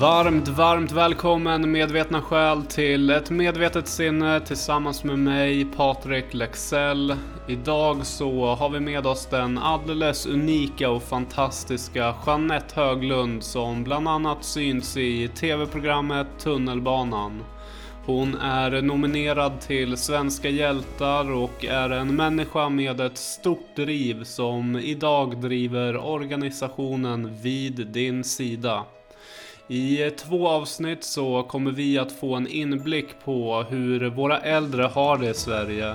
Varmt, varmt välkommen medvetna själ till ett medvetet sinne tillsammans med mig Patrik Lexell. Idag så har vi med oss den alldeles unika och fantastiska Jeanette Höglund som bland annat syns i tv-programmet Tunnelbanan. Hon är nominerad till Svenska hjältar och är en människa med ett stort driv som idag driver organisationen Vid din sida. I två avsnitt så kommer vi att få en inblick på hur våra äldre har det i Sverige.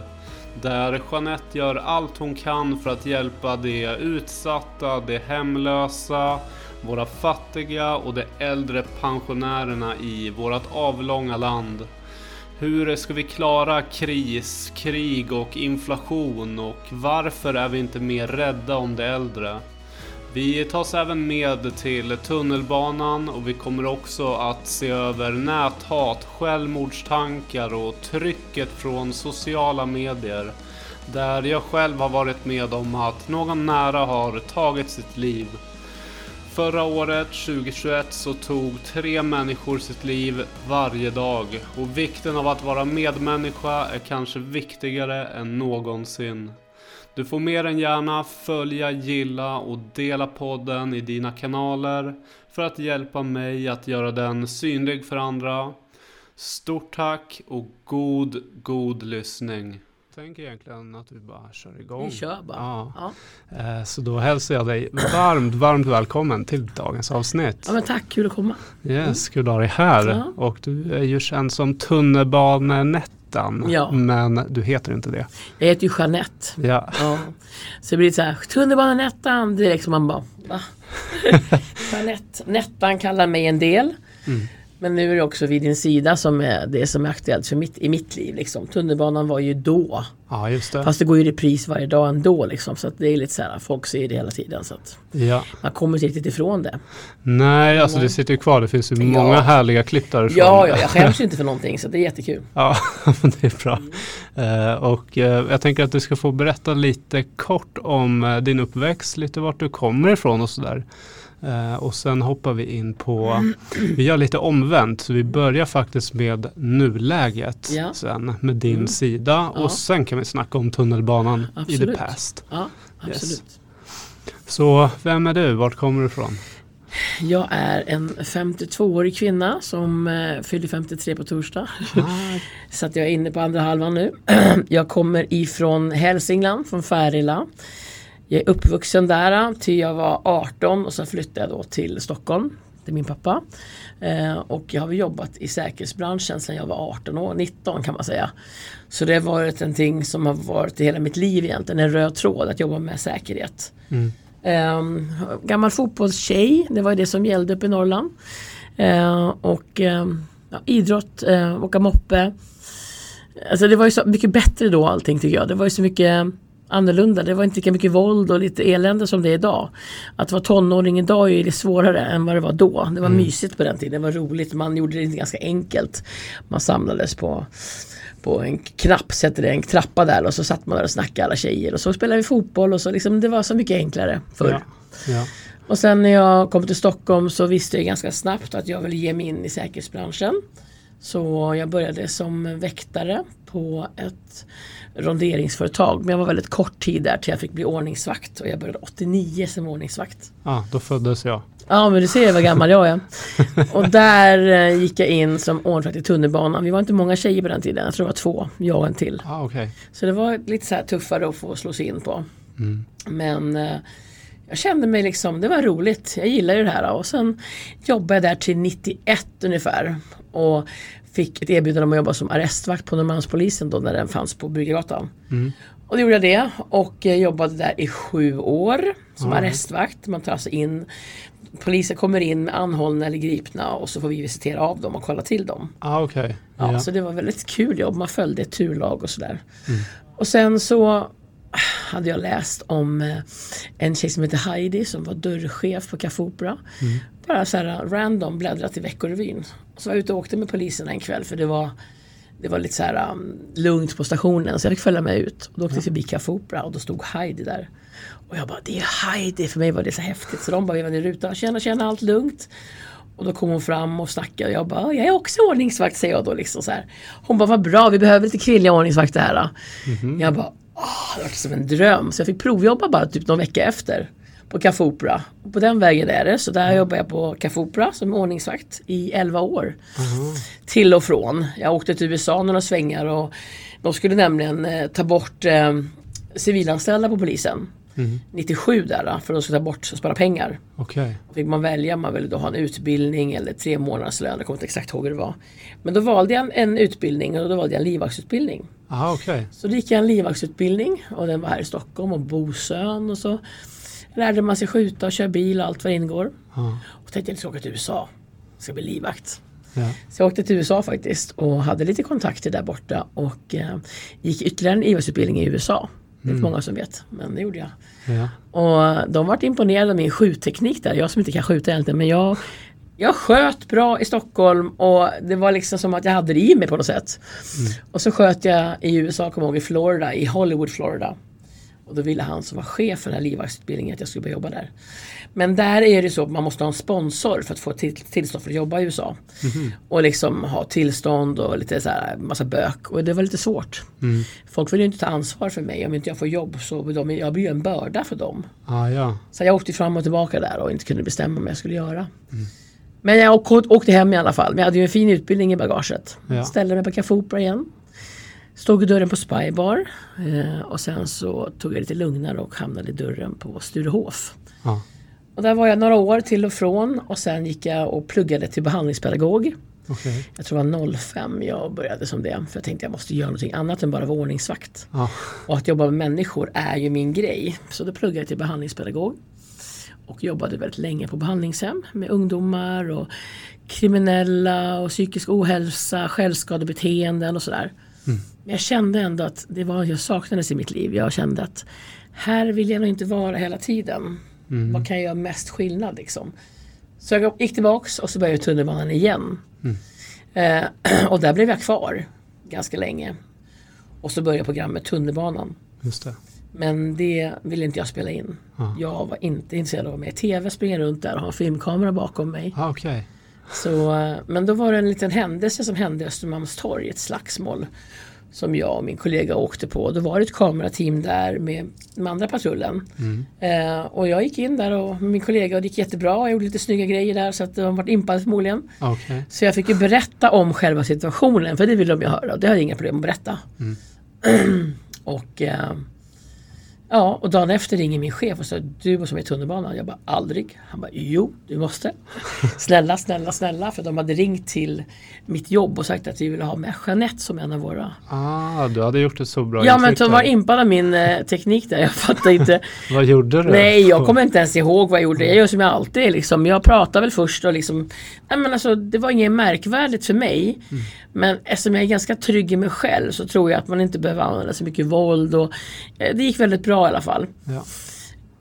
Där Jeanette gör allt hon kan för att hjälpa de utsatta, de hemlösa, våra fattiga och de äldre pensionärerna i vårt avlånga land. Hur ska vi klara kris, krig och inflation och varför är vi inte mer rädda om de äldre? Vi tas även med till tunnelbanan och vi kommer också att se över näthat, självmordstankar och trycket från sociala medier. Där jag själv har varit med om att någon nära har tagit sitt liv. Förra året, 2021, så tog tre människor sitt liv varje dag och vikten av att vara medmänniska är kanske viktigare än någonsin. Du får mer än gärna följa, gilla och dela podden i dina kanaler för att hjälpa mig att göra den synlig för andra. Stort tack och god, god lyssning. Tänker egentligen att vi bara kör igång. Vi kör bara. Ja. Ja. Eh, Så då hälsar jag dig varmt, varmt välkommen till dagens avsnitt. ja men tack, kul att komma. Yes, kul att ha dig här. Ja. Och du är ju känd som tunnelbanenettan. Ja. Men du heter inte det. Jag heter ju Jeanette. Ja. Ja. Så det blir så här, tunnelbanenettan direkt som man bara, va? Jeanette. Nettan kallar mig en del. Mm. Men nu är det också vid din sida som är det som är aktuellt för mitt, i mitt liv. Liksom. Tunnelbanan var ju då. ja, just det. Fast det går ju repris varje dag ändå. Liksom. Så att det är lite så här, folk säger det hela tiden. Så Ja. man kommer inte riktigt ifrån det. Nej, alltså det sitter ju kvar. Det finns ju Ja. många härliga klipp därifrån. Ja, ja, jag skäms ju inte för någonting så det är jättekul. Ja, det är bra. Eh, och eh, jag tänker att du ska få berätta lite kort om eh, din uppväxt, lite vart du kommer ifrån och sådär. Eh, och sen hoppar vi in på, vi gör lite omvänt, så vi börjar faktiskt med nuläget Ja. sen med din Mm. sida Ja. och sen kan vi snacka om tunnelbanan i the Absolut. past. Ja, absolut. Så vem är du? Vart kommer du ifrån? Jag är en 52-årig kvinna som eh, fyller 53 på torsdag. Så att jag är inne på andra halvan nu. jag kommer ifrån Hälsingland, från Färila. Jag är uppvuxen där till jag var 18 och så flyttade jag då till Stockholm till min pappa. Eh, och jag har jobbat i säkerhetsbranschen sedan jag var 18 år, 19 kan man säga. Så det har varit en ting som har varit i hela mitt liv egentligen, en röd tråd att jobba med säkerhet. Mm. Um, gammal fotbollstjej, det var det som gällde uppe i Norrland. Eh, och ehm, ja, idrott, uh, åka moppe. Alltså det var ju så mycket bättre då allting tycker jag. Det var ju så mycket annorlunda. Det var inte lika mycket våld och lite elände som det är idag. Att vara tonåring idag är svårare än vad det var då. Det var mysigt på den tiden. Det var roligt. Man gjorde det ganska enkelt. Man samlades på på en knapp, sätter det en trappa där och så satt man där och snackade alla tjejer och så spelade vi fotboll och så liksom, det var så mycket enklare förr. Ja. Ja. Och sen när jag kom till Stockholm så visste jag ganska snabbt att jag ville ge mig in i säkerhetsbranschen. Så jag började som väktare på ett ronderingsföretag. Men jag var väldigt kort tid där till jag fick bli ordningsvakt. Och jag började 89 som ordningsvakt. ja, då föddes jag. Ja men du ser vad gammal jag är. Och där eh, gick jag in som ordningsvakt i tunnelbanan. Vi var inte många tjejer på den tiden. Jag tror det var två, jag och en till. Ah, okej. Så det var lite så här tuffare att få slå sig in på. Mm. Men eh, jag kände mig liksom, det var roligt. Jag gillar ju det här. Och sen jobbade jag där till 91 ungefär. Och fick ett erbjudande om att jobba som arrestvakt på Norrmalmspolisen då när den fanns på Bryggargatan. Mm. Och då gjorde jag det och jobbade där i sju år som Ja. arrestvakt. Man tar alltså in Polisen kommer in med anhållna eller gripna och så får vi visitera av dem och kolla till dem. Ah, okej. Ja, Ja. Så det var väldigt kul jobb. Man följde ett turlag och sådär. Mm. Och sen så hade jag läst om eh, en tjej som heter Heidi som var dörrchef på Café Opera. Mm. Bara så här random bläddrat i Veckorevyn. Så var jag ute och åkte med poliserna en kväll för det var det var lite så här um, lugnt på stationen så jag fick följa med ut. Och då åkte vi förbi Café Opera och då stod Heidi där. Och jag bara, det är Heidi! För mig var det så häftigt. Så de bara vevade i rutan, tjena tjena allt lugnt. Och då kom hon fram och snackade och jag bara, jag är också ordningsvakt säger jag då liksom så här. Hon bara, vad bra vi behöver lite kvinnliga ordningsvakter här. Då. Jag bara, åh, det var som en dröm. Så jag fick provjobba bara typ någon vecka efter på Café Opera. Och på den vägen är det. Så där jobbar jag på Café Opera som ordningsvakt i 11 år. Till och från. Jag åkte till USA några svängar och de skulle nämligen eh, ta bort eh, civilanställda på polisen. 97 där för de skulle ta bort och spara pengar. Okej. Då fick man välja om man ville då ha en utbildning eller tre månaders lön. Jag kommer inte exakt ihåg hur det var. Men då valde jag en, en utbildning och då valde jag en livvaktsutbildning. Aha, okej. Så då gick jag en livvaktsutbildning och den var här i Stockholm och Bosön och så lärde man sig skjuta och köra bil och allt vad det ingår. Ja. Och tänkte jag ska åka till USA. Ska bli livvakt. Ja. Så jag åkte till USA faktiskt och hade lite kontakter där borta och eh, gick ytterligare en livvaktsutbildning i USA. Det är inte många som vet, men det gjorde jag. Ja. Och de vart imponerade av min skjutteknik där. Jag som inte kan skjuta egentligen men jag, jag sköt bra i Stockholm och det var liksom som att jag hade det i mig på något sätt. Och så sköt jag i USA, kommer jag ihåg, i Florida, i Hollywood, Florida. Och då ville han som var chef för den här livvaktsutbildningen att jag skulle börja jobba där. Men där är det så att man måste ha en sponsor för att få till, tillstånd för att jobba i USA. Och liksom ha tillstånd och lite så här massa bök. Och det var lite svårt. Folk vill ju inte ta ansvar för mig. Om inte jag får jobb så blir de, jag blir ju en börda för dem. Ah, ja. Så jag åkte fram och tillbaka där och inte kunde bestämma vad jag skulle göra. Men jag åk- åkte hem i alla fall. Men jag hade ju en fin utbildning i bagaget. Ja. Ställde mig på Café Opera igen. Stod i dörren på Spybar. Eh, och sen så tog jag lite lugnare och hamnade i dörren på Sturehof. Ja. Och där var jag några år till och från och sen gick jag och pluggade till behandlingspedagog. Okej. Jag tror det var 05 jag började som det. För jag tänkte jag måste göra någonting annat än bara vara ordningsvakt. Ja. Och att jobba med människor är ju min grej. Så då pluggade jag till behandlingspedagog. Och jobbade väldigt länge på behandlingshem med ungdomar och kriminella och psykisk ohälsa, självskadebeteenden och sådär. Men jag kände ändå att det var jag saknades i mitt liv. Jag kände att här vill jag nog inte vara hela tiden. Vad kan jag göra mest skillnad liksom? Så jag gick tillbaks och så började jag tunnelbanan igen. Eh, och där blev jag kvar ganska länge. Och så började programmet Tunnelbanan. Just det. Men det ville inte jag spela in. Ja. Jag var inte intresserad av att vara med i TV, springa runt där och ha en filmkamera bakom mig. Ah, Okej. Så, eh, men då var det en liten händelse som hände i Östermalmstorg, ett slagsmål. Som jag och min kollega åkte på. Då var det ett kamerateam där med den andra patrullen. Eh, och jag gick in där och min kollega och det gick jättebra. Jag gjorde lite snygga grejer där så att de varit impade förmodligen. Okej. Så jag fick ju berätta om själva situationen för det ville de ju höra. Det har jag inga problem att berätta. och eh, ja, och dagen efter ringer min chef och säger du måste med i tunnelbanan. Jag bara aldrig. Han bara jo, du måste. snälla, snälla, snälla. För de hade ringt till mitt jobb och sagt att vi ville ha med Jeanette som en av våra. Ah, du hade gjort ett så bra Ja men de var impade min eh, teknik där. Jag fattar inte. Vad gjorde du? Nej, jag kommer inte ens ihåg vad jag gjorde. Jag gör som jag alltid är, liksom. Jag pratar väl först och liksom Nej men alltså det var inget märkvärdigt för mig. Men eftersom jag är ganska trygg i mig själv så tror jag att man inte behöver använda så mycket våld och eh, Det gick väldigt bra i alla fall. Ja.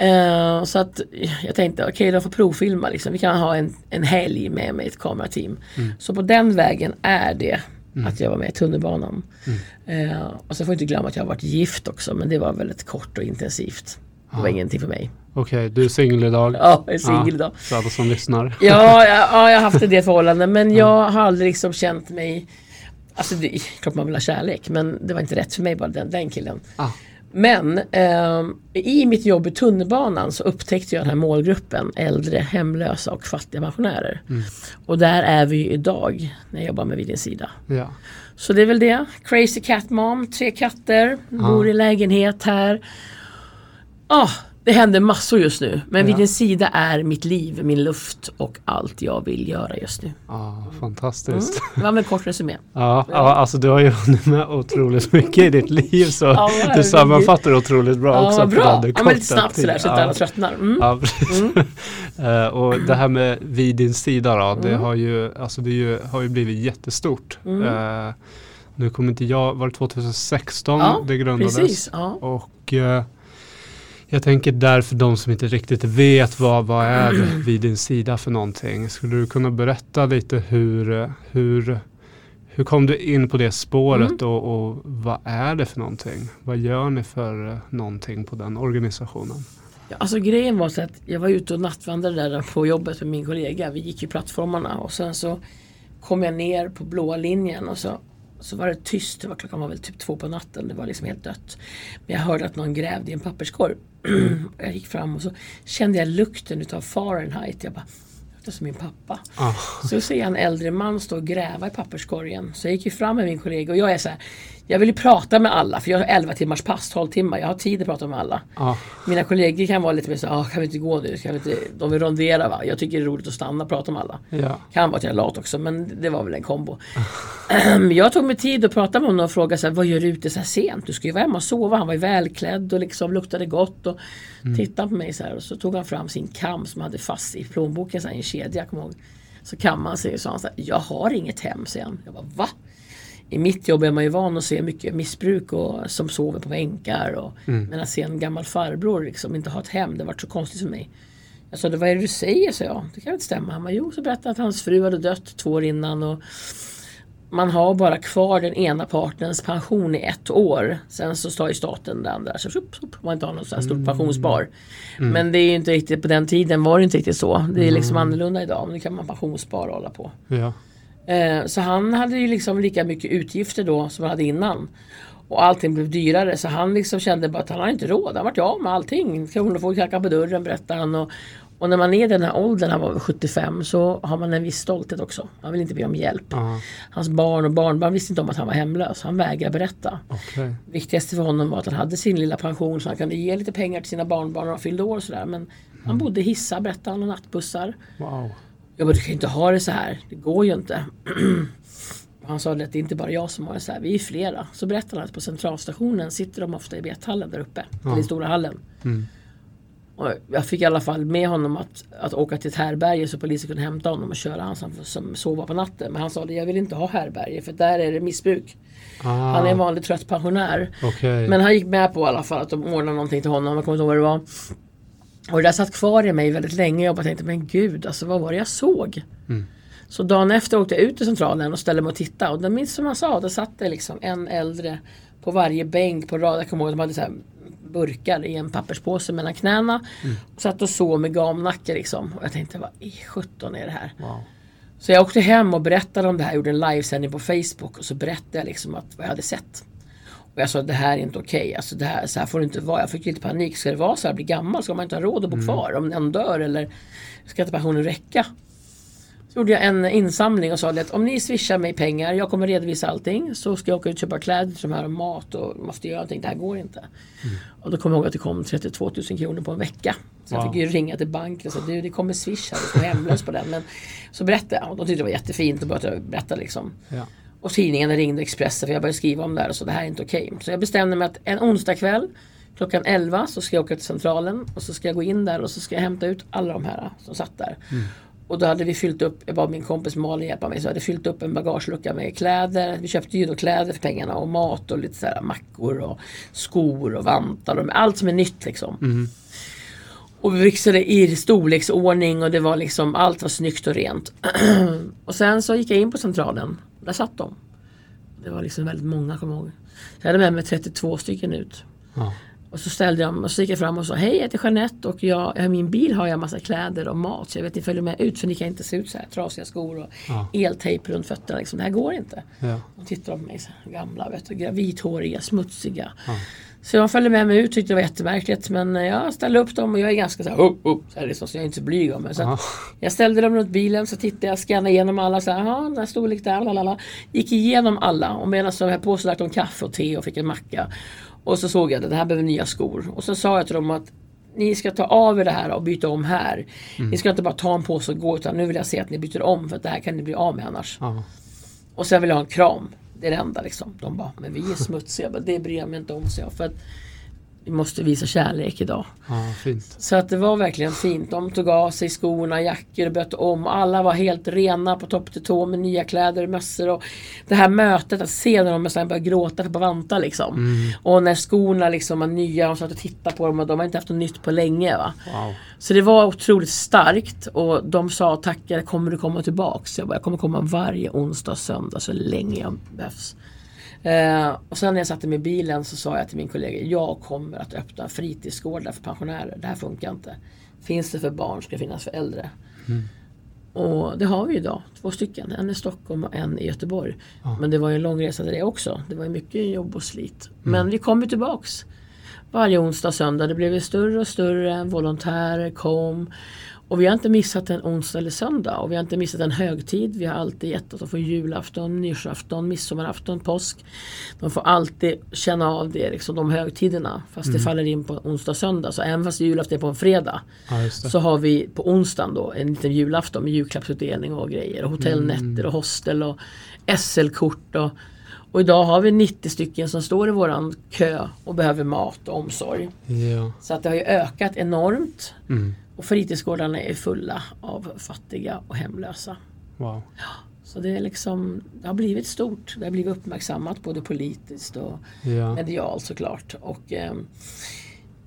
Eh, så att jag tänkte okej de får provfilma liksom. Vi kan ha en, en helg med mig ett kamerateam. Så på den vägen är det att jag var med i tunnelbanan. Eh, och så får jag inte glömma att jag har varit gift också men det var väldigt kort och intensivt. Det var Ja. ingenting för mig. Okej, du är singel idag. Ja, jag är singel idag. För alla som lyssnar. Ja, ja, ja, jag har haft en del förhållanden men jag har aldrig liksom känt mig Alltså det är klart man vill ha kärlek men det var inte rätt för mig bara den, den killen. Ah. Men ehm, i mitt jobb i tunnelbanan så upptäckte jag den här målgruppen äldre, hemlösa och fattiga pensionärer. Och där är vi idag när jag jobbar med Vid din sida. Ja. Så det är väl det. Crazy cat mom, tre katter, bor i lägenhet här. Ah, det händer massor just nu. Men vid Ja. din sida är mitt liv, min luft och allt jag vill göra just nu. Ah, fantastiskt. Det var en kort resumé. Ja, ja, alltså du har ju hunnit med otroligt mycket i ditt liv så Ja, du sammanfattar otroligt bra Ja, också. på bra. den Ja, men lite snabbt sådär så att Ja. alla tröttnar. Mm. Ja, precis. Eh, och det här med vid din sida då, det Mm. har ju, alltså det ju, har ju blivit jättestort. Eh, nu kommer inte jag, var det 2016 Ja, det grundades? Precis. Ja. Och eh, jag tänker där för de som inte riktigt vet vad, vad är vid din sida för någonting. Skulle du kunna berätta lite hur, hur, hur kom du in på det spåret Mm. och, och vad är det för någonting? Vad gör ni för någonting på den organisationen? Ja, alltså grejen var så att jag var ute och nattvandrade där på jobbet med min kollega. Vi gick ju plattformarna och sen så kom jag ner på blåa linjen och så, så var det tyst. Det var, klockan var väl typ två på natten. Det var liksom helt dött. Men jag hörde att någon grävde i en papperskorg. jag gick fram och så kände jag lukten utav Fahrenheit. Jag bara, luktar som min pappa. Ah. Så ser jag en äldre man stå och gräva i papperskorgen. Så jag gick ju fram med min kollega och jag är så här, jag vill ju prata med alla för jag har 11 timmars pass, 12 timmar. Jag har tid att prata med alla. Ah. Mina kollegor kan vara lite mer så ah, kan vi inte gå nu? Kan vi inte? De vill rondera va? Jag tycker det är roligt att stanna och prata med alla. Ja. Kan vara att jag är lat också men det var väl en kombo. jag tog mig tid att prata med honom och frågade så här, vad gör du ute så här sent? Du ska ju vara hemma och sova. Han var ju välklädd och liksom luktade gott och tittade på mig så här och så tog han fram sin kam som hade fast i plånboken så här, i en kedja, jag kommer ihåg. Så kammade han sig och sa han så här, jag har inget hem, säger han. Jag bara, va? I mitt jobb är man ju van att se mycket missbruk och som sover på bänkar. Och, Men att se en gammal farbror liksom inte ha ett hem, det var så konstigt för mig. Jag sa, vad är det du säger? sa jag. Det kan väl inte stämma. Han bara, jo, så berättade att hans fru hade dött två år innan. Och man har bara kvar den ena partens pension i ett år. Sen så tar ju staten den andra. Så upp, upp, man inte har något så här stort pensionsspar. Men det är ju inte riktigt, på den tiden var det inte riktigt så. Det är liksom annorlunda idag. Nu kan man pensionsspara och hålla på. Ja. Eh, så han hade ju liksom lika mycket utgifter då som han hade innan. Och allting blev dyrare så han liksom kände bara att han har inte råd. Han vart av med allting. Kronofogden knackade på dörren berättade han. Och, och när man är i den här åldern, han var väl 75, så har man en viss stolthet också. Han vill inte be om hjälp. Ah. Hans barn och barnbarn visste inte om att han var hemlös. Han vägrade berätta. Okej. Viktigaste för honom var att han hade sin lilla pension så han kunde ge lite pengar till sina barnbarn när de fyllde år och sådär. Men han bodde i hissar berättade han och nattbussar. Wow. Jag bara, du kan ju inte ha det så här. Det går ju inte. Han sa att det är inte bara jag som har det så här. Vi är flera. Så berättade han att på centralstationen sitter de ofta i bethallen där uppe. Eller i stora hallen. Mm. Och jag fick i alla fall med honom att, att åka till ett härberge så polisen kunde hämta honom och köra han som, som sova på natten. Men han sa att jag vill inte ha härberge för där är det missbruk. Ah. Han är en vanlig trött pensionär. Okej. Men han gick med på i alla fall att de ordnade någonting till honom. Jag kommer inte ihåg vad det var. Och det där satt kvar i mig väldigt länge. Jag bara tänkte, men gud, alltså vad var det jag såg? Mm. Så dagen efter åkte jag ut till centralen och ställde mig och tittade. Och det minns som han sa, det satt det liksom en äldre på varje bänk på rad. Jag kommer ihåg att de hade så här burkar i en papperspåse mellan knäna. Och satt och sov med gamnacke liksom. Och jag tänkte, vad i sjutton är det här? Wow. Så jag åkte hem och berättade om det här, gjorde en livesändning på Facebook och så berättade jag liksom att vad jag hade sett. Och jag sa det här är inte okej, alltså det här, så här får det inte vara. Jag fick lite panik, ska det vara så här, bli gammal, ska man inte ha råd att bo kvar om någon dör eller ska inte pensionen räcka? Så gjorde jag en insamling och sa att om ni swishar mig pengar, jag kommer redovisa allting, så ska jag åka ut och köpa kläder till de här och mat och måste göra någonting, det här går inte. Och då kommer jag ihåg att det kom 32 000 kronor på en vecka. Så jag Wow. fick ju ringa till banken och säga du det kommer swish här, du vara hemlös på den. Men så berättade jag och de tyckte det var jättefint och började berätta liksom. Ja. Och tidningen ringde Expressen för jag började skriva om det här och så det här är inte okej. Så jag bestämde mig att en onsdag kväll klockan 11 så ska jag åka till Centralen och så ska jag gå in där och så ska jag hämta ut alla de här som satt där. Och då hade vi fyllt upp, jag bad min kompis Malin hjälpa mig, så jag hade fyllt upp en bagagelucka med kläder. Vi köpte ju då kläder för pengarna och mat och lite så här mackor och skor och vantar och allt som är nytt liksom. Och vi fixade i storleksordning och det var liksom, allt var snyggt och rent. och sen så gick jag in på centralen. Där satt de. Det var liksom väldigt många, kommer jag ihåg. Så jag hade med mig 32 stycken ut. Ja. Och så ställde jag och så gick jag fram och sa Hej jag heter Jeanette och jag, i min bil har jag massa kläder och mat. Så jag vet ni följer med ut för ni kan inte se ut så här. Trasiga skor och Ja. eltejp runt fötterna. Liksom. Det här går inte. Ja. Och tittade på mig så här, gamla, vet du, vithåriga, smutsiga. Ja. Så jag följde med mig ut tyckte det var jättemärkligt. Men jag ställde upp dem och jag är ganska så här, upp, upp, så här liksom, så jag är inte så blyg om mig. Så Ja. jag ställde dem runt bilen så tittade jag, scannade igenom alla. Så här, den här storlek där, lalala. Gick igenom alla och medan jag höll på så drack de kaffe och te och fick en macka. Och så såg jag att det här behöver nya skor. Och så sa jag till dem att ni ska ta av er det här och byta om här. Ni ska inte bara ta en påse och gå utan nu vill jag se att ni byter om för att det här kan ni bli av med annars. Ja. Och sen vill jag ha en kram. Det är det enda liksom. De bara, men vi är smutsiga. Bara, det bryr jag mig inte om, så jag. För att vi måste visa kärlek idag. fint. Så att det var verkligen fint. De tog av sig skorna, jackor, bytte om. Alla var helt rena på topp till tå med nya kläder, mössor och det här mötet att se när de började gråta på vantar liksom. Och när skorna liksom var nya och satt och tittade på dem och de har inte haft något nytt på länge. Va? Wow. Så det var otroligt starkt och de sa tackar, kommer du komma tillbaks? Jag bara, jag kommer komma varje onsdag och söndag så länge jag behövs. Eh, och sen när jag satte mig i bilen så sa jag till min kollega, jag kommer att öppna fritidsgårdar för pensionärer. Det här funkar inte. Finns det för barn ska det finnas för äldre. Och det har vi idag, två stycken. En i Stockholm och en i Göteborg. Ja. Men det var ju en lång resa till det också. Det var mycket jobb och slit. Men vi kom ju tillbaks. Varje onsdag och söndag. Det blev ju större och större. Volontärer kom. Och vi har inte missat en onsdag eller söndag. Och vi har inte missat en högtid. Vi har alltid gett oss att få julafton, nyårsafton, midsommarafton, påsk. De får alltid känna av det, liksom, de högtiderna. Fast det faller in på onsdag och söndag. Så även fast julafton är på en fredag. Ja. Så har vi på onsdagen då en liten julafton med julklappsutdelning och grejer. Och hotellnätter och hostel och SL-kort. Och, och idag har vi 90 stycken som står i våran kö och behöver mat och omsorg. Ja. Så att det har ju ökat enormt. Mm. Och fritidsgårdarna är fulla av fattiga och hemlösa. Wow. Så det är liksom, det har blivit stort. Det har blivit uppmärksammat både politiskt och Ja. medialt såklart. Och ehm,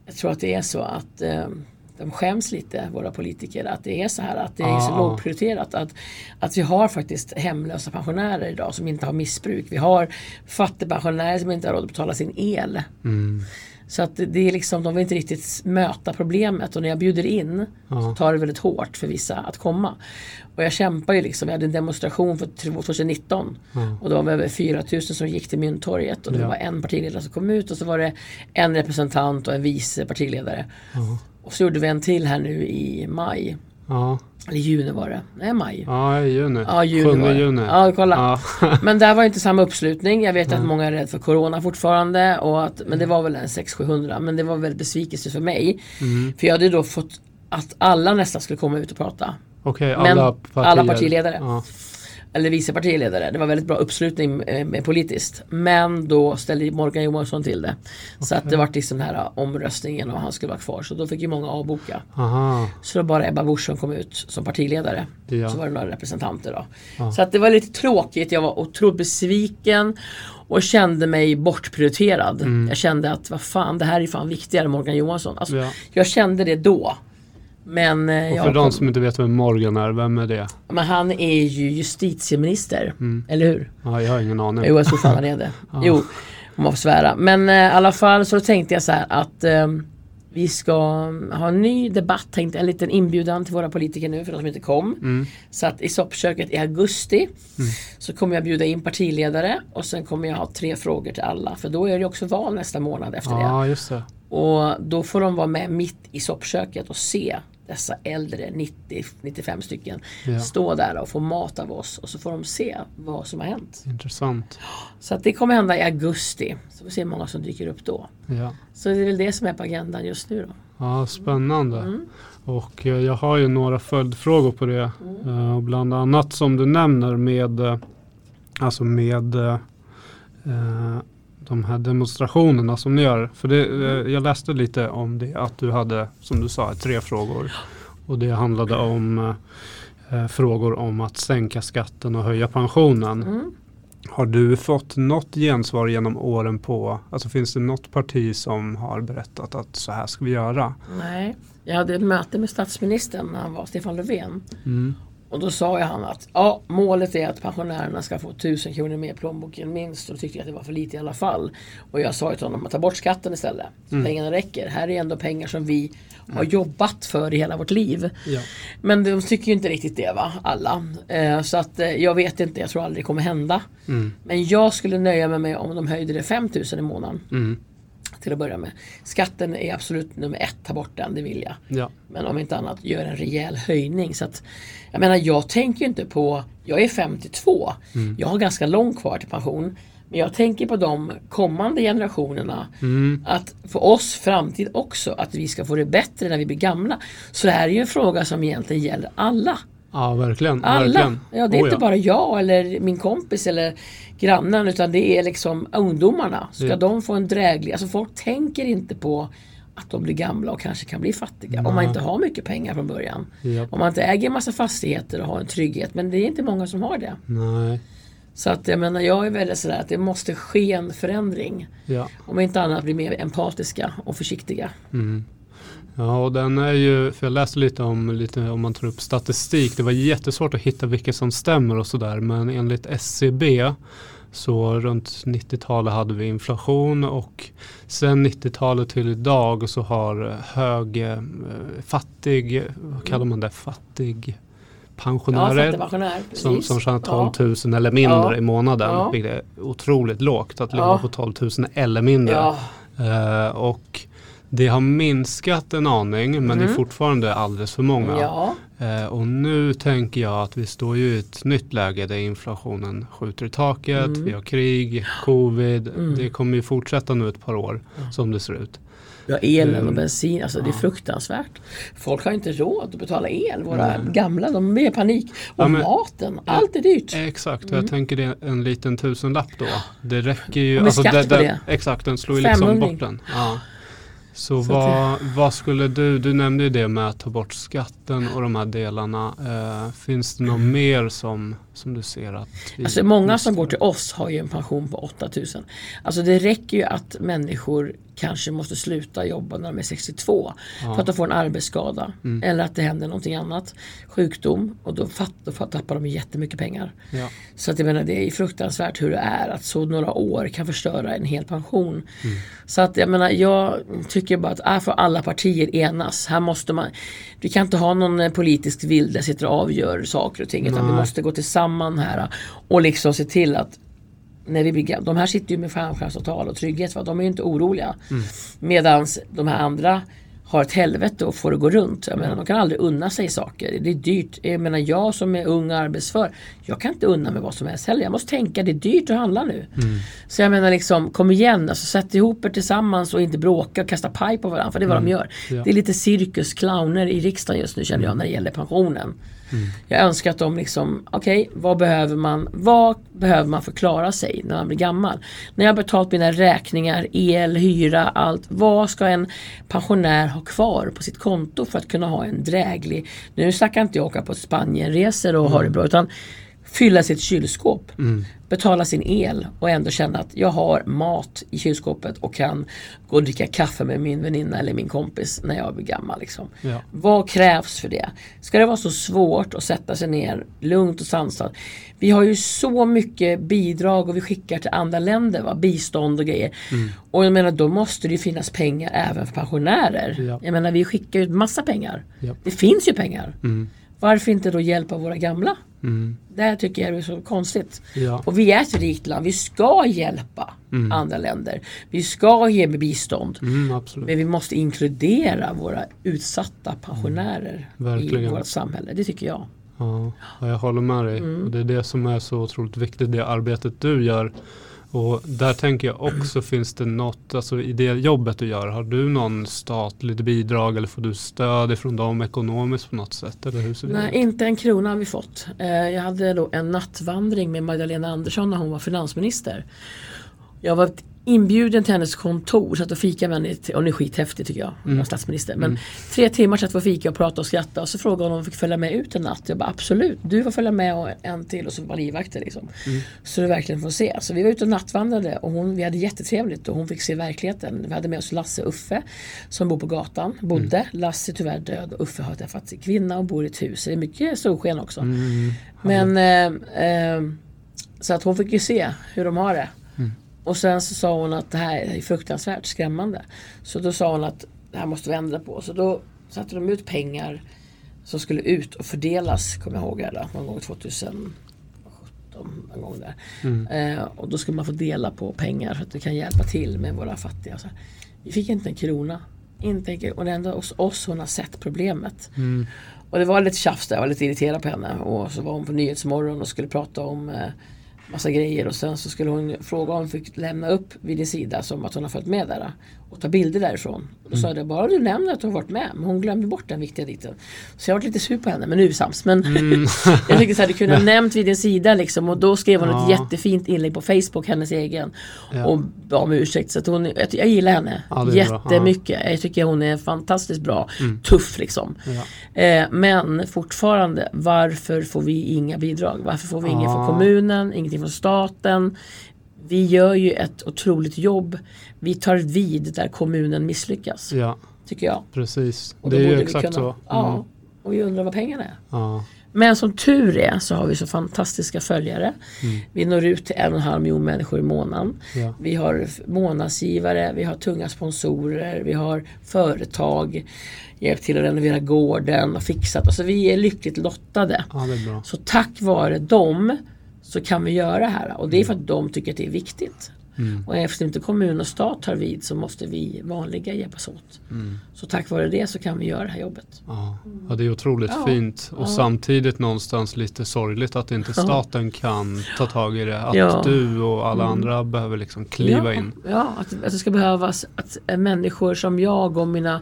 jag tror att det är så att ehm, de skäms lite, våra politiker, att det är så här att det är så Ah. lågprioriterat. Att, att vi har faktiskt hemlösa pensionärer idag som inte har missbruk. Vi har fattigpensionärer som inte har råd att betala sin el. Mm. Så att det- är liksom, de vill inte riktigt möta problemet och när jag bjuder in Ja. så tar det väldigt hårt för vissa att komma. Och jag kämpar ju liksom, jag hade en demonstration för 2019 Ja. och det var över 4000 som gick till Mynttorget och det Ja. var en partiledare som kom ut och så var det en representant och en vice partiledare. Ja. Och så gjorde vi en till här nu i maj. Ja. Eller juni var det. Nej, maj. ja, juni. Ja, juni var Sjunde det. juni. Ja, kolla. Ja. Men där var inte samma uppslutning. Jag vet att många är rädda för Corona fortfarande. Och att, men det var väl en 600-700. Men det var väldigt besvikelse för mig. Mm. För jag hade då fått att alla nästan skulle komma ut och prata. Okej, Men alla partier. alla partiledare. Ja. Eller vice partiledare. Det var väldigt bra uppslutning eh, politiskt. Men då ställde Morgan Johansson till det. Så att det var liksom den här eh, omröstningen och han skulle vara kvar. Så då fick ju många avboka. Aha. Så då bara Ebba Busch kom ut som partiledare. Ja. Så var det några representanter då. Ja. Så att det var lite tråkigt. Jag var otroligt besviken. Och kände mig bortprioriterad. Mm. Jag kände att vad fan det här är fan viktigare än Morgan Johansson. Alltså, Ja. Jag kände det då. Men, eh, Och för de som inte vet vem Morgan är, vem är det? men han är ju justitieminister. Eller hur? Ja, jag har ingen aning. Jo, jag tror fan han är det. Jo, om man får svära. Men eh, i alla fall så tänkte jag så här att eh, vi ska ha en ny debatt, tänkte, en liten inbjudan till våra politiker nu för de som inte kom. Mm. Så att i soppköket i augusti så kommer jag bjuda in partiledare och sen kommer jag ha tre frågor till alla. För då är det också val nästa månad efter det. Ja, just det. Och då får de vara med mitt i soppköket och se dessa äldre 90-95 stycken Ja. stå där och få mat av oss och så får de se vad som har hänt. Intressant. Så att det kommer hända i augusti. Så vi får se hur många som dyker upp då. Ja. Så det är väl det som är på agendan just nu då. Ja, spännande. Mm. Och eh, jag har ju några följdfrågor på det. Mm. Eh, bland annat som du nämner med eh, Alltså med eh, de här demonstrationerna som ni gör. För det, eh, jag läste lite om det att du hade, som du sa, tre frågor. Och det handlade om eh, eh, frågor om att sänka skatten och höja pensionen. Mm. Har du fått något gensvar genom åren på, alltså finns det något parti som har berättat att så här ska vi göra? Nej, jag hade ett möte med statsministern när han var Stefan Löfven. Mm. Och då sa ju han att ja, målet är att pensionärerna ska få 1000 kronor mer i plånboken minst. Och då tyckte jag att det var för lite i alla fall. Och jag sa till honom att ta bort skatten istället. Så pengarna räcker. Här är ändå pengar som vi har jobbat för i hela vårt liv. Ja. Men de tycker ju inte riktigt det va, alla. Eh, så att eh, jag vet inte, jag tror aldrig det kommer hända. Mm. Men jag skulle nöja mig med om de höjde det 5000 i månaden. Mm. Till att börja med. Skatten är absolut nummer ett, ta bort den, det vill jag. Ja. Men om inte annat, gör en rejäl höjning. Så att, jag menar, jag tänker inte på, jag är 52, jag har ganska långt kvar till pension. Men jag tänker på de kommande generationerna. Mm. Att för oss framtid också, att vi ska få det bättre när vi blir gamla. Så det här är ju en fråga som egentligen gäller alla. Ja, verkligen. Alla! verkligen. Ja, det är Oh, inte bara jag eller min kompis eller grannen utan det är liksom ungdomarna. Ska Ja. de få en dräglig... Alltså folk tänker inte på att de blir gamla och kanske kan bli fattiga. Om man inte har mycket pengar från början. Ja. Om man inte äger en massa fastigheter och har en trygghet. Men det är inte många som har det. Nej. Så att jag menar, jag är väldigt sådär att det måste ske en förändring. Ja. Om inte annat bli mer empatiska och försiktiga. Mm. Ja, och den är ju, för jag läste lite om, lite om man tar upp statistik, det var jättesvårt att hitta vilka som stämmer och sådär, men enligt SCB Så runt 90-talet hade vi inflation och sen 90-talet till idag så har hög, eh, fattig, vad kallar man det, fattig pensionärer Ja, pensionär, som, som tjänar 12 000 eller mindre Ja. i månaden. Ja. Vilket är otroligt lågt att leva Ja. på 12 000 eller mindre. Ja, Eh, och det har minskat en aning men det är Mm. fortfarande alldeles för många. ja. Eh, och nu tänker jag att vi står ju i ett nytt läge där inflationen skjuter i taket. Mm. Vi har krig, covid. Mm. Det kommer ju fortsätta nu ett par år som det ser ut. Ja, elen och Mm. bensin, alltså det är fruktansvärt. Folk har inte råd att betala el. Våra Mm. gamla, de är i panik. Och Ja, men- maten, allt är dyrt. Exakt, och Mm. jag tänker det är en liten tusenlapp då. Det räcker ju. Och med skatt på det. Exakt, den slår ju liksom bort den. Ja. Så, Så vad, vad skulle du, du nämnde ju det med att ta bort skatten och de här delarna. Eh, finns det något mer som, som du ser att Alltså många som går till oss har ju en pension på 8000. Alltså det räcker ju att människor kanske måste sluta jobba när de är 62 för att de får en arbetsskada Mm. eller att det händer någonting annat. Sjukdom och då, fatt, då tappar de jättemycket pengar. Ja. Så att jag menar det är fruktansvärt hur det är att så några år kan förstöra en hel pension. Mm. Så att jag menar jag tycker bara att här får alla partier enas. Här måste man Vi kan inte ha någon eh, politisk vilde sitter och avgör saker och ting utan vi Nej. måste gå tillsammans här och liksom se till att när vi blir de här sitter ju med fallskärmsavtal och trygghet va? de är ju inte oroliga. Mm. Medan de här andra har ett helvete och får det gå runt. Jag menar, de kan aldrig unna sig saker. Det är dyrt. Jag menar jag som är ung och arbetsför. Jag kan inte unna mig vad som helst heller. Jag måste tänka det är dyrt att handla nu. Mm. Så jag menar liksom kom igen. Alltså, sätt ihop er tillsammans och inte bråka och kasta paj på varandra. För det är vad de gör. Ja. Det är lite cirkusclowner i riksdagen just nu känner jag när det gäller pensionen. Jag önskar att de liksom, okej vad behöver man, vad behöver man för att klara sig när man blir gammal? När jag har betalt mina räkningar, el, hyra, allt. Vad ska en pensionär ha kvar på sitt konto för att kunna ha en dräglig, nu snackar inte jag åka på Spanienresor och ha det bra utan fylla sitt kylskåp, betala sin el och ändå känna att jag har mat i kylskåpet och kan gå och dricka kaffe med min väninna eller min kompis när jag blir gammal. Liksom. Ja. Vad krävs för det? Ska det vara så svårt att sätta sig ner lugnt och sansat? Vi har ju så mycket bidrag och vi skickar till andra länder, va? bistånd och grejer. Och jag menar då måste det ju finnas pengar även för pensionärer. Ja. Jag menar vi skickar ju massa pengar. Ja. Det finns ju pengar. Mm. Varför inte då hjälpa våra gamla? Mm. Det tycker jag är så konstigt. Ja. Och vi är ett rikt land. Vi ska hjälpa andra länder. Vi ska ge bistånd. Mm. Men vi måste inkludera våra utsatta pensionärer i Verkligen. vårt samhälle. Det tycker jag. Ja, ja, jag håller med dig. Mm. Och det är det som är så otroligt viktigt, det arbetet du gör. Och där tänker jag också, finns det något, alltså i det jobbet du gör, har du någon statligt bidrag eller får du stöd ifrån dem ekonomiskt på något sätt? Eller hur ser det Nej, ut? inte en krona har vi fått. Eh, Jag hade då en nattvandring med Magdalena Andersson när hon var finansminister. Jag var inbjuden till hennes kontor, satt och fika med henne och hon är skithäftig tycker jag, hon var statsminister. Men tre timmar satt vi och fika och pratade och skrattade och så frågade hon om hon fick följa med ut en natt. Jag bara absolut, du får följa med och en till och så var livvakter liksom. Så du verkligen får se. Så vi var ute och nattvandrade och hon, vi hade jättetrevligt och hon fick se verkligheten. Vi hade med oss Lasse Uffe som bor på gatan, bodde. Lasse är tyvärr död och Uffe har träffat sin kvinna och bor i ett hus. Så det är mycket solsken också. Mm, Men eh, eh, så att hon fick ju se hur de har det. Och sen så sa hon att det här är fruktansvärt skrämmande. Så då sa hon att det här måste vi ändra på. Så då satte de ut pengar som skulle ut och fördelas, kommer jag ihåg, eller, någon gång 2017. Någon gång där. mm, Eh, och då skulle man få dela på pengar så att det kan hjälpa till med våra fattiga. Så. Vi fick inte en krona. Inte en. Och det är ändå hos oss hon har sett problemet. mm, Och det var lite tjafs där, jag var lite irriterad på henne. Och så var hon på Nyhetsmorgon och skulle prata om eh, massa grejer. Och sen så skulle hon fråga om hon fick lämna upp vid din sida som att hon har följt med där. Och ta bilder därifrån. Och då sa jag bara du nämner att du har varit med. Men hon glömde bort den viktiga biten. Så jag var lite sur på henne, men nu är vi sams. Men jag tycker så här, du kunde ha nämnt vid din sida liksom. Och då skrev hon ett Ja. jättefint inlägg på Facebook, hennes egen. Ja. Och bad om ursäkt. Så att hon, jag, jag gillar henne Ja, jättemycket. Jag tycker hon är fantastiskt bra. Tuff liksom. ja. Eh, men fortfarande, varför får vi inga bidrag? Varför får vi inget från Ah. kommunen, ingenting från staten? Vi gör ju ett otroligt jobb. Vi tar vid där kommunen misslyckas, ja, tycker jag. precis. Och Det är ju exakt kunna- så. Ja, Mm, och vi undrar vad pengarna är. ja. Men som tur är så har vi så fantastiska följare. Mm. Vi når ut till en och en halv miljon människor i månaden. Ja. Vi har månadsgivare, vi har tunga sponsorer, vi har företag, hjälpt till att renovera gården och fixat. Alltså vi är lyckligt lottade. ja, det är bra. Så tack vare dem så kan vi göra det här. Och det är för att de tycker att det är viktigt. Mm. Och eftersom inte kommun och stat tar vid så måste vi vanliga hjälpas åt. Mm. Så tack vare det så kan vi göra det här jobbet. Ja. ja, det är otroligt Ja. fint och Ja. samtidigt någonstans lite sorgligt att inte staten kan ta tag i det. Att du och alla Mm. andra behöver liksom kliva in. Ja, att, att det ska behövas att eh, människor som jag och mina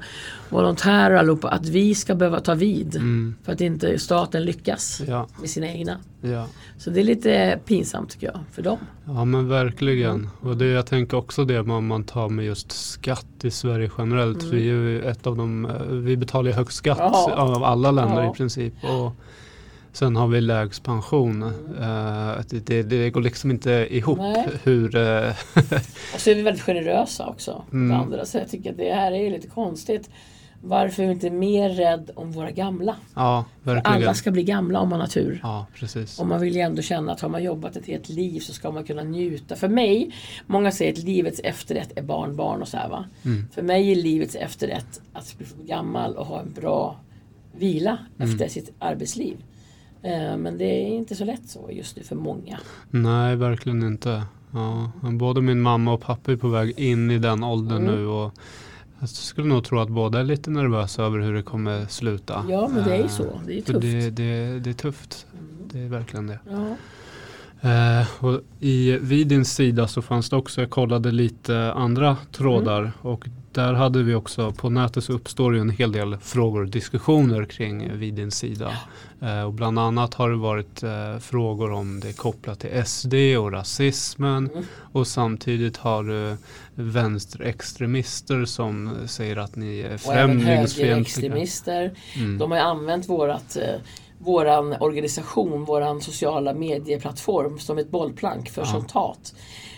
volontärer allihopa, att vi ska behöva ta vid. Mm. För att inte staten lyckas med sina egna. ja. Så det är lite pinsamt tycker jag, för dem. ja, men verkligen. Och det, jag tänker också det man, man tar med just skatt i Sverige generellt. Mm. Vi, är ett av de, eh, vi betalar ju högst skatt Ja. av alla länder Ja. i princip. Och sen har vi lägst pension. Eh, det, det, det går liksom inte ihop Nej. hur... eh, Och så är vi väldigt generösa också. Mm. Andra. Så jag tycker att det här är lite konstigt. Varför är vi inte mer rädd om våra gamla? ja, verkligen. Alla ska bli gamla om man har tur. Ja, precis. Och man vill ju ändå känna att har man jobbat ett helt liv så ska man kunna njuta. För mig, många säger att livets efterrätt är barnbarn och så här va. Mm. För mig är livets efterrätt att bli gammal och ha en bra vila Mm. efter sitt arbetsliv. Eh, Men det är inte så lätt så just nu för många. Nej, verkligen inte. Ja, både min mamma och pappa är på väg in i den åldern Mm. nu. Och jag skulle nog tro att båda är lite nervösa över hur det kommer sluta. Ja men det är ju Eh, så. Det är tufft. Det, det, det är tufft. Mm. Det är verkligen det. Ja. Eh, och i, vid din sida så fanns det också, jag kollade lite andra trådar Mm. och där hade vi också, på nätet så uppstår ju en hel del frågor och diskussioner kring eh, vid din sida. Eh, och bland annat har det varit eh, frågor om det är kopplat till SD och rasismen Mm. och samtidigt har du vänsterextremister som säger att ni är Och även främlingsfientliga. högerextremister. Mm. De har ju använt vårat, eh, våran organisation, våran sociala medieplattform som ett bollplank för Ja. sånt hat.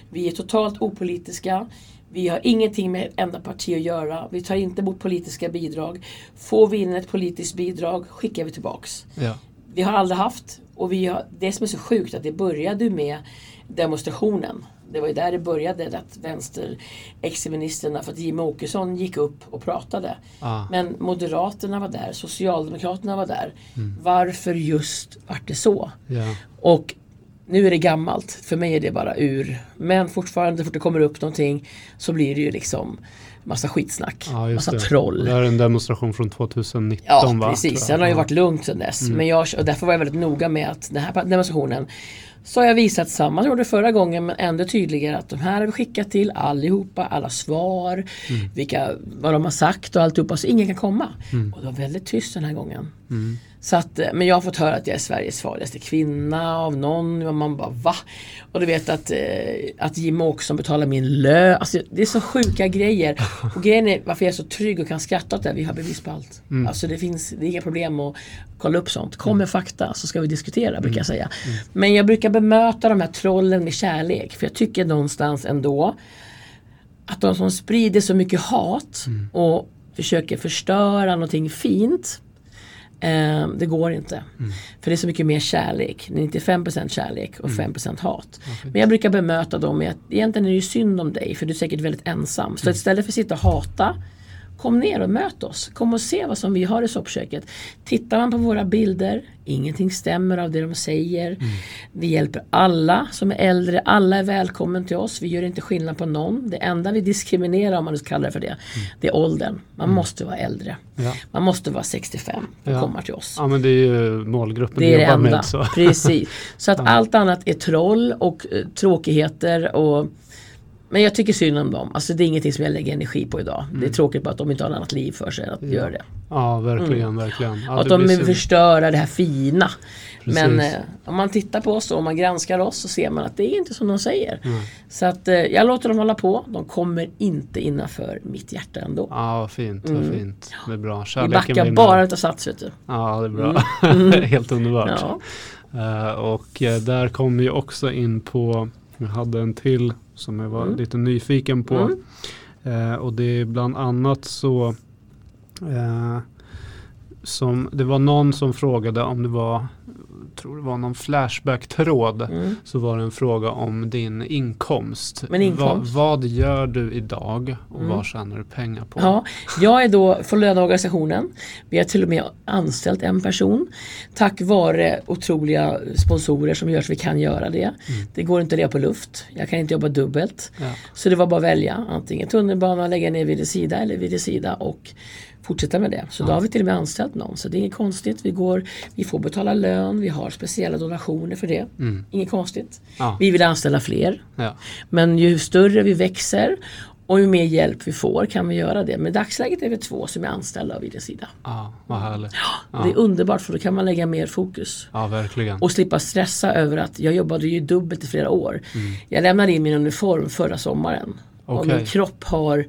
Vi är totalt opolitiska. Vi har ingenting med ett enda parti att göra. Vi tar inte emot politiska bidrag. Får vi in ett politiskt bidrag skickar vi tillbaks. Ja. Vi har aldrig haft och vi har, det som är så sjukt att det började med demonstrationen. Det var ju där det började att vänsterextremisterna, för att Jimmie Åkesson gick upp och pratade. Ah. Men Moderaterna var där, Socialdemokraterna var där. Mm. Varför just vart det så? Ja. Och nu är det gammalt, för mig är det bara ur. Men fortfarande, så fort det kommer upp någonting så blir det ju liksom massa skitsnack, Ja, massa det. troll. Det här är en demonstration från 2019 Ja, va? precis. tror Sen jag. har ju Ja. varit lugnt sedan dess. Mm. Men jag, och därför var jag väldigt noga med att den här demonstrationen så har jag visat samma jag gjorde förra gången men ändå tydligare att de här har vi skickat till allihopa, alla svar, Mm. vilka, vad de har sagt och alltihopa så ingen kan komma. Och det var väldigt tyst den här gången. Mm. Så att, eh, men jag har fått höra att jag är Sveriges farligaste kvinna av någon och man bara va? Och du vet att, eh, att Jimmie Åkesson betalar min lön. Alltså, det är så sjuka grejer. Och grejen är varför jag är så trygg och kan skratta åt det. Vi har bevis på allt. Mm. Alltså det finns det är inga problem att kolla upp sånt. Kom med fakta så ska vi diskutera brukar jag säga. Mm. Men jag brukar bemöta de här trollen med kärlek. För jag tycker någonstans ändå att de som sprider så mycket hat Mm. och försöker förstöra någonting fint Eh, det går inte. Mm. För det är så mycket mer kärlek. 95% kärlek och 5% hat. fint. Men jag brukar bemöta dem med att egentligen är det ju synd om dig för du är säkert väldigt ensam. Så istället för att sitta och hata Kom ner och möt oss. Kom och se vad som vi har i soppköket. Tittar man på våra bilder, ingenting stämmer av det de säger. Vi hjälper alla som är äldre. Alla är välkommen till oss. Vi gör inte skillnad på någon. Det enda vi diskriminerar, om man nu ska kalla det för det, det är åldern. Man måste vara äldre. Ja. Man måste vara 65 för att Ja. komma till oss. ja, men det är ju målgruppen Det vi är det jobbar enda. med. Så. Precis. Så att allt annat är troll och eh, tråkigheter. Och, men jag tycker synd om dem. Alltså det är ingenting som jag lägger energi på idag. Det är tråkigt bara att de inte har något annat liv för sig att göra det. Ja, verkligen, verkligen. Ja, att de vill förstöra det här fina. Precis. Men eh, om man tittar på oss och om man granskar oss så ser man att det är inte som de säger. Mm. Så att eh, jag låter dem hålla på. De kommer inte innanför mitt hjärta ändå. Ja, vad fint, vad fint. Det är bra. Mm. Vi Kärleken backar bara utav sats vet du. Ja, det är bra. Helt underbart. Ja. Eh, och eh, där kom vi också in på, jag hade en till som jag var Mm. lite nyfiken på. Mm. Eh, och det är bland annat så eh, som, det var någon som frågade om det var, tror det var någon Flashback-tråd. Mm. Så var det en fråga om din inkomst. Min inkomst? Vad, vad gör du idag och Mm. vad tjänar du pengar på? Ja, jag är då från löneorganisationen. Vi har till och med anställt en person. Tack vare otroliga sponsorer som gör så vi kan göra det. Det går inte att leva på luft. Jag kan inte jobba dubbelt. Ja. Så det var bara att välja antingen tunnelbana, lägga ner vid sida eller vid sida och fortsätta med det. Så då har vi till och med anställt någon. Så det är inget konstigt. Vi, går, vi får betala lön, vi har speciella donationer för det. Mm. Inget konstigt. Ja. Vi vill anställa fler. Ja. Men ju större vi växer och ju mer hjälp vi får kan vi göra det. Men i dagsläget är vi två som är anställda av Videos sida. ja, vad härligt. Det är underbart för då kan man lägga mer fokus. Ja, verkligen. Och slippa stressa över att jag jobbade ju dubbelt i flera år. Jag lämnade in min uniform förra sommaren. Och Okej. min kropp har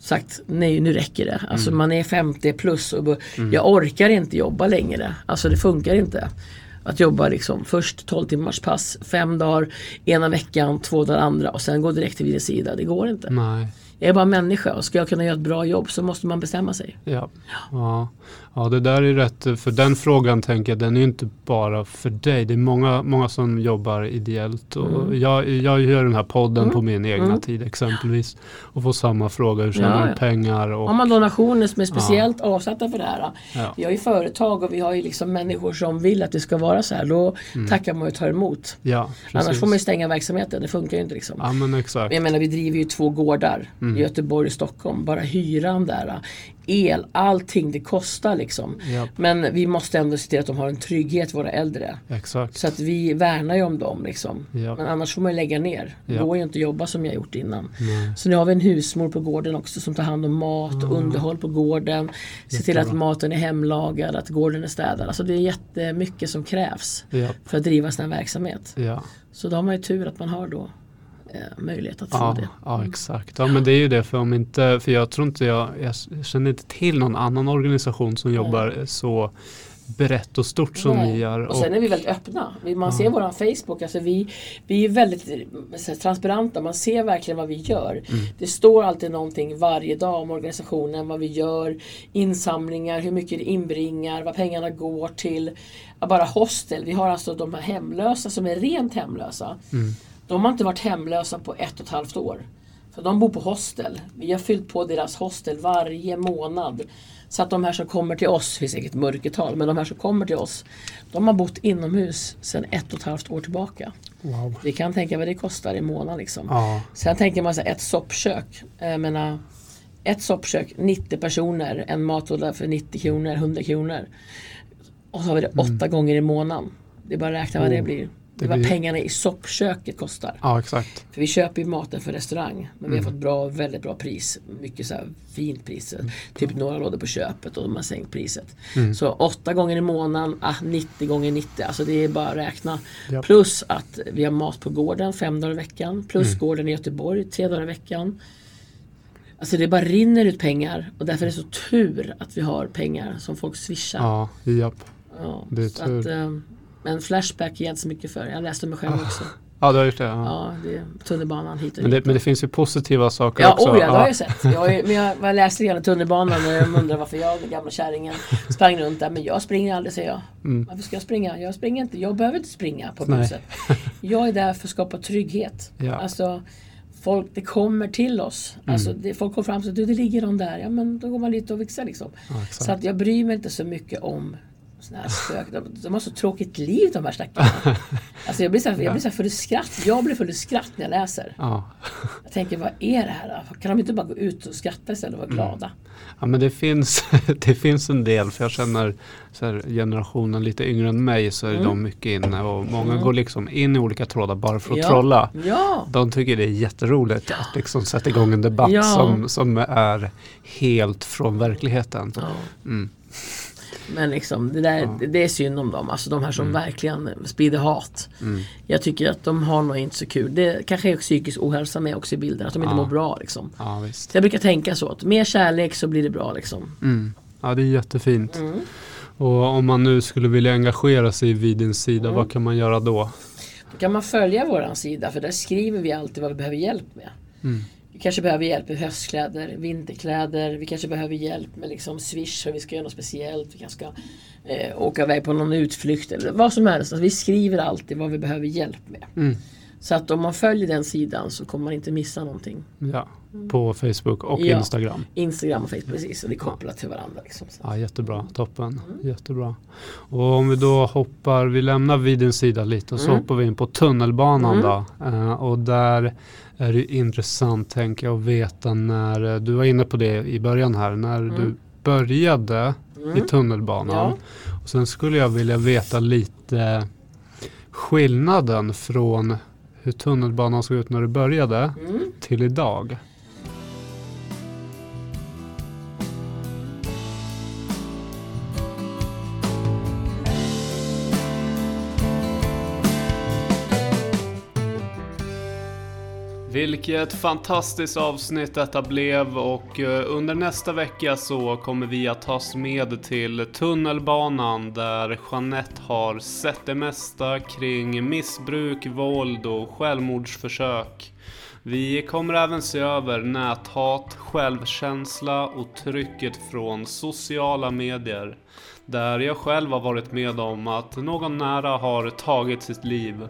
sagt nej nu räcker det. Alltså man är 50 plus och bo- jag orkar inte jobba längre. Alltså det funkar inte. Att jobba liksom först 12 timmars pass, fem dagar ena veckan, två dagar andra och sen gå direkt till vidare sida. Det går inte. Nej. Jag är bara människa och ska jag kunna göra ett bra jobb så måste man bestämma sig. Ja. Ja. ja, det där är rätt. För den frågan tänker jag, den är inte bara för dig. Det är många, många som jobbar ideellt. Och Mm. jag, jag gör den här podden på min egna tid exempelvis. Och får samma fråga, hur tjänar Ja, ja. pengar? Och, Har man donationer som är speciellt avsatta för det här. Ja. Vi har ju företag och vi har ju liksom människor som vill att det ska vara så här. Då tackar man och tar emot. ja, Annars får man ju stänga verksamheten. Det funkar ju inte liksom. Ja, men exakt. Jag menar vi driver ju två gårdar i Göteborg och Stockholm. Bara hyran där, el, allting det kostar liksom. Ja, Men vi måste ändå se till att de har en trygghet, våra äldre. exakt. Så att vi värnar ju om dem liksom. Ja. Men annars får man ju lägga ner. Det Ja. går ju inte att jobba som jag gjort innan. Nej. Så nu har vi en husmor på gården också som tar hand om mat och underhåll på gården. Se till att maten är hemlagad, att gården är städad. Alltså det är jättemycket som krävs för att driva här verksamhet. Så då har man ju tur att man har då möjlighet att få Ja, det. ja, exakt. Ja, men det är ju det. För om inte, för jag tror inte jag, jag känner inte till någon annan organisation som jobbar så brett och stort som Nej. ni gör. Och sen är vi väldigt öppna. Vi- Man ser våran Facebook, alltså vi, vi är väldigt eh, här, transparenta. Man ser verkligen vad vi gör. Mm. Det står alltid någonting varje dag om organisationen, vad vi gör, insamlingar, hur mycket det inbringar, vad pengarna går till. Ja, Bara hostel, vi har alltså de här hemlösa som är rent hemlösa. Mm. De har inte varit hemlösa på ett och ett halvt år. För de bor på hostel. Vi har fyllt på deras hostel varje månad. Så att de här som kommer till oss, det finns säkert mörkertal, men de här som kommer till oss, de har bott inomhus sedan ett och ett halvt år tillbaka. wow. Vi kan tänka vad det kostar i månaden liksom. Ja, Sen tänker man sig ett soppkök. Jag menar, ett soppkök, 90 personer, en matlåda för 90 kronor, 100 kronor. Och så har vi det åtta gånger i månaden. Det är bara att räkna vad det Mm. Oh, blir. Det är vad blir- pengarna i soppköket kostar. ja exakt. För vi köper ju maten för restaurang. Men vi Mm. har fått bra, väldigt bra pris. Mycket så här fint pris. Mm. Typ några lådor på köpet och de har sänkt priset. Mm. Så åtta gånger i månaden, ah, 90 gånger 90. Alltså det är bara att räkna. Ja. Plus att vi har mat på gården fem dagar i veckan. Plus Mm. gården i Göteborg tre dagar i veckan. Alltså det bara rinner ut pengar och därför är det så tur att vi har pengar som folk swishar. Ja, japp. Ja, det är tur. att, eh, men Flashback är jag inte så mycket för. Jag läste mig själv också. Ja, du har gjort det. Ja. Ja, det är tunnelbanan hit och Men, det, men det finns ju positiva saker Ja, också. oh ja, det har jag sett. Jag, ju- men jag, jag läste gärna tunnelbanan och jag undrar varför jag, den gamla kärringen, sprang runt där. Men jag springer aldrig, säger jag. Mm. Varför ska jag springa? Jag springer inte. Jag behöver inte springa på buset. Jag är där för att skapa trygghet. Ja. Alltså, folk, det kommer till oss. Mm. Alltså, det, folk kommer fram och säger du det ligger någon där. Ja men då går man dit och fixar liksom. Ja. Så att jag bryr mig inte så mycket om såna här spök. De, de har så tråkigt liv de här stackarna. Alltså jag blir så här, jag blir så här full i skratt. Jag blir full i skratt när jag läser. Ja. Jag tänker, vad är det här? Kan de inte bara gå ut och skratta istället och vara glada? ja, men det finns, det finns en del. För jag känner så här, generationen lite yngre än mig så är Mm. de mycket inne. Och många går liksom in i olika trådar bara för att Ja. trolla. Ja! De tycker det är jätteroligt att liksom sätta igång en debatt Ja. som, som är helt från verkligheten. ja. Mm. Men liksom, det, där, Ja. det, är synd om dem. Alltså de här som verkligen sprider hat. Mm. Jag tycker att de har nog inte så kul. Det kanske är psykisk ohälsa med också i bilden. Att de inte Ja. mår bra liksom. Ja, jag brukar tänka så att mer kärlek så blir det bra liksom. Mm. Ja, det är jättefint. Mm. Och om man nu skulle vilja engagera sig vid din sida, Mm. vad kan man göra då? Då kan man följa våran sida för där skriver vi alltid vad vi behöver hjälp med. Vi kanske behöver hjälp med höstkläder, vinterkläder. Vi kanske behöver hjälp med liksom swish om vi ska göra något speciellt. Vi kanske ska eh, åka iväg på någon utflykt eller vad som helst. Alltså, vi skriver alltid vad vi behöver hjälp med. Mm. Så att om man följer den sidan så kommer man inte missa någonting. Ja, på Facebook och Ja. Instagram. Instagram och Facebook, precis. Och det är kopplat till varandra. Liksom. Ja, jättebra, toppen, Mm. jättebra. Och om vi då hoppar, vi lämnar vid din sida lite och så Mm. hoppar vi in på tunnelbanan Mm. då. Eh, och där är det intressant tänker jag att veta när, eh, du var inne på det i början här, när du Mm. började i Mm. tunnelbanan. Ja. Och sen skulle jag vilja veta lite skillnaden från hur tunnelbanan såg ut när du började Mm. till idag. Vilket fantastiskt avsnitt detta blev och eh, under nästa vecka så kommer vi att tas med till tunnelbanan där Jeanette har sett det mesta kring missbruk, våld och självmordsförsök. Vi kommer även se över näthat, självkänsla och trycket från sociala medier. Där jag själv har varit med om att någon nära har tagit sitt liv.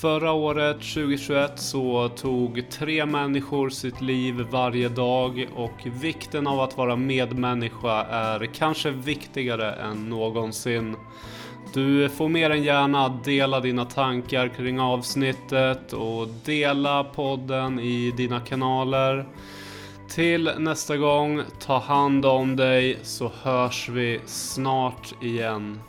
Förra året, 2021, så tog tre människor sitt liv varje dag och vikten av att vara medmänniska är kanske viktigare än någonsin. Du får mer än gärna dela dina tankar kring avsnittet och dela podden i dina kanaler. Till nästa gång, ta hand om dig så hörs vi snart igen.